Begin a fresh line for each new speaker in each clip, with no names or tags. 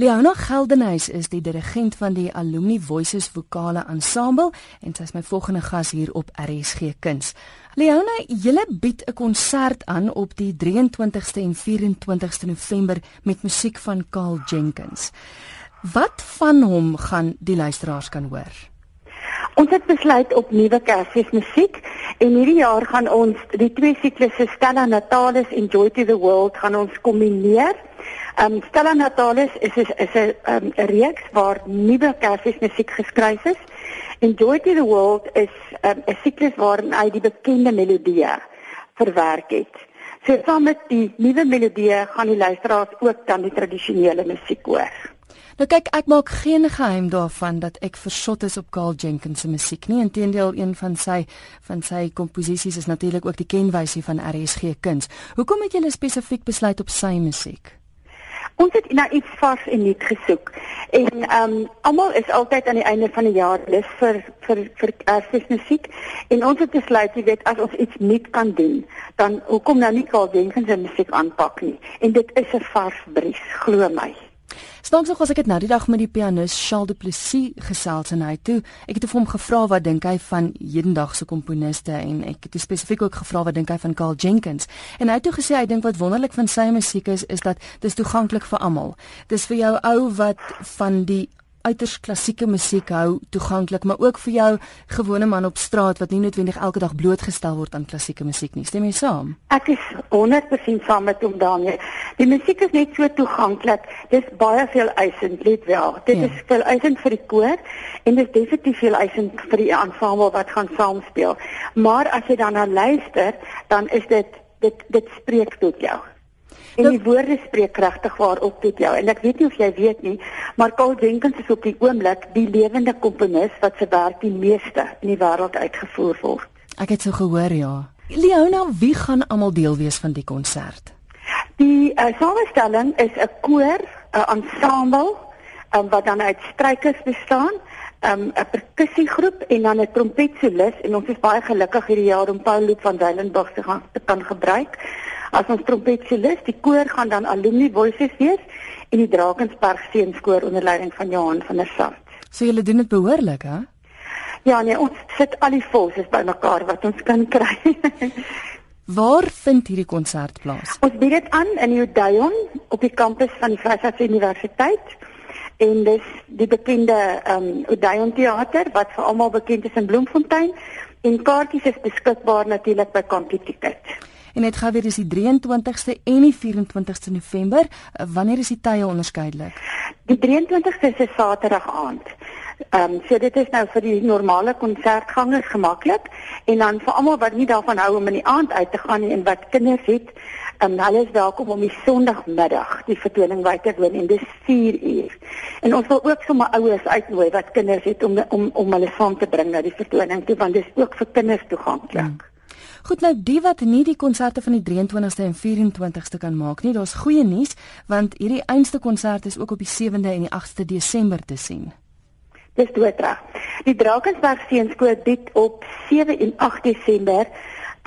Leona Geldenhuys is die dirigent van die Alumni Voices Vokale Ensemble en sy is my volgende gas hier op RSG Kuns. Leona, julle bied 'n konsert aan op die 23ste en 24ste November met musiek van Carl Jenkins. Wat van hom gaan die luisteraars kan hoor?
Ons het besluit op nuwe Kersfeesmusiek en hierdie jaar gaan ons die twee siklusse Stella Natalis en Joy to the World gaan ons kombineer. Ehm um, Stella Natalis is is 'n um, reeks waar nuwe Kersfeesmusiek geskryf is. En Joy to the World is ehm, 'n um, siklus waarin hy die bekende melodieë verwerk het. So saam met die nuwe melodieë gaan die luisteraars ook dan die tradisionele musiek hoor.
Nou kyk, ek maak geen geheim daarvan dat ek versot is op Carl Jenkins se musiek nie. Inteendeel, een van sy van sy komposisies is natuurlik ook die kenwysie van RSG Kuns. Hoekom het jy spesifiek besluit op sy musiek?
Ons het na iets vars en nuut gesoek. En ehm um, almal is altyd aan die einde van die jaar lus vir vir vir erfenismusiek en ons het besluit jy weet as ons iets nuut kan doen, dan hoekom nou nie Karl Jenkins se musiek aanpak nie. En dit is 'n vars bries, glo my.
Snaaks nog as ek dit nou die dag met die pianis Charles Du Plessis gesels en hy toe ek het hom gevra wat dink hy van hedendaagse komponiste en ek het spesifiek ook gevra wat dink hy van Carl Jenkins en hy het toe gesê hy dink wat wonderlik van sy musiek is is dat dit toeganklik vir almal. Dis vir jou ou wat van die uiters klassieke musiek hou toeganklik, maar ook vir jou gewone man op straat wat nie noodwendig elke dag blootgestel word aan klassieke musiek nie. Stem jy saam?
Ek is 100% saam met hom Daniel. Die musiek is net so toeganklik. Dis baie veel eisend, let wel. Dit ja. is veel eisend vir die koor en dit is definitief veel eisend vir die ensemble wat gaan saamspeel. Maar as jy dan na luister, dan is dit dit dit spreek tot jou. En die woorde spreek kragtig waarop tot jou. En ek weet nie of jy weet nie, maar Paul Jenkins is op die oomblik die lewende komponis wat se werk die meeste in die wêreld uitgevoer word.
Ek het so gehoor ja. Leona, wie gaan almal deel wees van die konsert?
Die uh, samestelling is 'n koor, 'n ensemble um, wat dan uit strykers bestaan, um, 'n perkussiegroep en dan 'n trompetsolis en ons is baie gelukkig hierdie jaar om Paul Loop van Weilenburg te gaan te kan gebruik as ons trompetsolis. Die koor gaan dan Alumni Voices wees en die Drakensberg Seenskoor onder leiding van Johan van der Salt.
So julle doen dit behoorlik, hè?
Ja, nee, ons sit al die volses bymekaar wat ons kan kry.
Waar vind hierdie konsert plaas?
Ons bied dit aan in Odeon op die kampus van die Vryheids Universiteit en dis die bekende ehm um, Odeon teater wat vir almal bekend is in Bloemfontein en kaartjies is beskikbaar natuurlik by Computicket.
En dit gaan weer is die 23ste en die 24ste November. Wanneer is die tye onderskeidelik?
Die 23ste is 'n Saterdag aand. Ehm um, so dit is nou vir die normale konsertgangers gemaklik en dan vir almal wat nie daarvan hou om in die aand uit te gaan nie en wat kinders het, ehm um, hulle is welkom om die Sondagmiddag die vertoning by te woon en dis 4 uur. En ons wil ook sommer ouers uitnooi wat kinders het om om om hulle saam te bring na die vertoning toe want dis ook vir kinders toeganklik. Hmm.
Goed nou die wat nie die konserte van die 23ste en 24ste kan maak nie, daar's goeie nuus want hierdie einste konsert is ook op die 7de en die 8de Desember te sien.
Dis doodreg. Die Drakensberg Seenskool bied op 7 en 8 Desember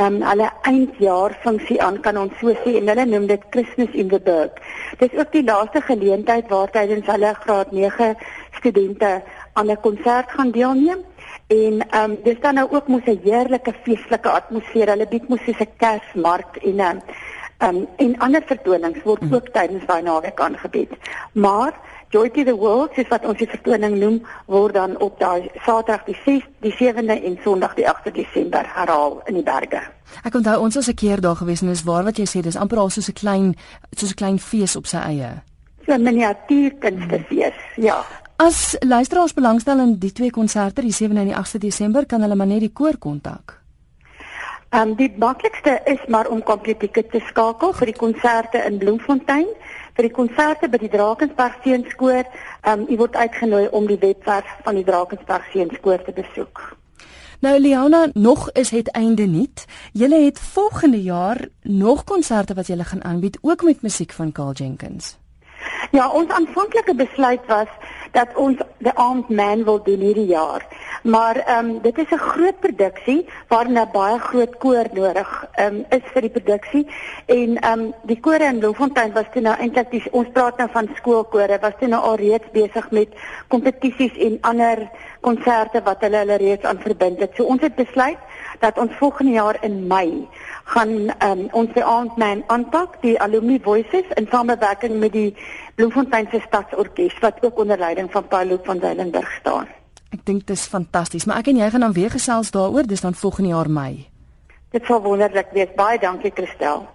um, hulle eindjaar funksie aan kan ons so sê en hulle noem dit Christmas in the Burg. Dis ook die laaste geleentheid waar tydens hulle graad 9 studente aan 'n konsert gaan deelneem. En ehm um, dis dan nou ook mos 'n heerlike feestelike atmosfeer. Hulle bied mos soos 'n Kersmark en ehm um, en ander vertonings word mm. ook tydens daai naweek aangebied. Maar Joy to the World, soos wat ons die vertoning noem, word dan op daai Saterdag die 6, die 7de en Sondag die 8de Desember herhaal in die berge.
Ek onthou ons was 'n keer daar gewees en dis waar wat jy sê, dis amper al soos 'n klein soos 'n klein fees op sy eie.
So 'n miniatuurkunstefees, mm. ja.
As luisteraars belangstel in die twee konserte, die 7de en die 8de Desember, kan hulle maar net die koor kontak.
Ehm um, die maklikste is maar om kompletieke te skakel vir die konserte in Bloemfontein, vir die konserte by die Drakensberg Seenskoor. Ehm um, u word uitgenooi om die webwerf van die Drakensberg Seenskoor te besoek.
Nou Liana, nog is dit einde nie. Julle het volgende jaar nog konserte wat julle gaan aanbied, ook met musiek van Carl Jenkins.
Ja, ons aanvanklike besluit was dat ons The Armed Man wil doen hierdie jaar. Maar ehm um, dit is 'n groot produksie waarna 'n baie groot koor nodig um, is vir die produksie en ehm um, die kore in Bloemfontein was toe nou eintlik ons praat nou van skoolkore was toe nou al reeds besig met kompetisies en ander konserte wat hulle hulle reeds aan verbind het. So ons het besluit dat ons volgende jaar in Mei gaan um, ons die aandman aanpak die Alumni Voices in samewerking met die Bloemfontein se Stadsorkes wat ook onder leiding van Paulo van Zeilenberg staan.
Ek dink dit is fantasties, maar ek en jy gaan dan weer gesels daaroor, dis dan volgende jaar Mei.
Dit sal wonderlik wees. Baie dankie Christel.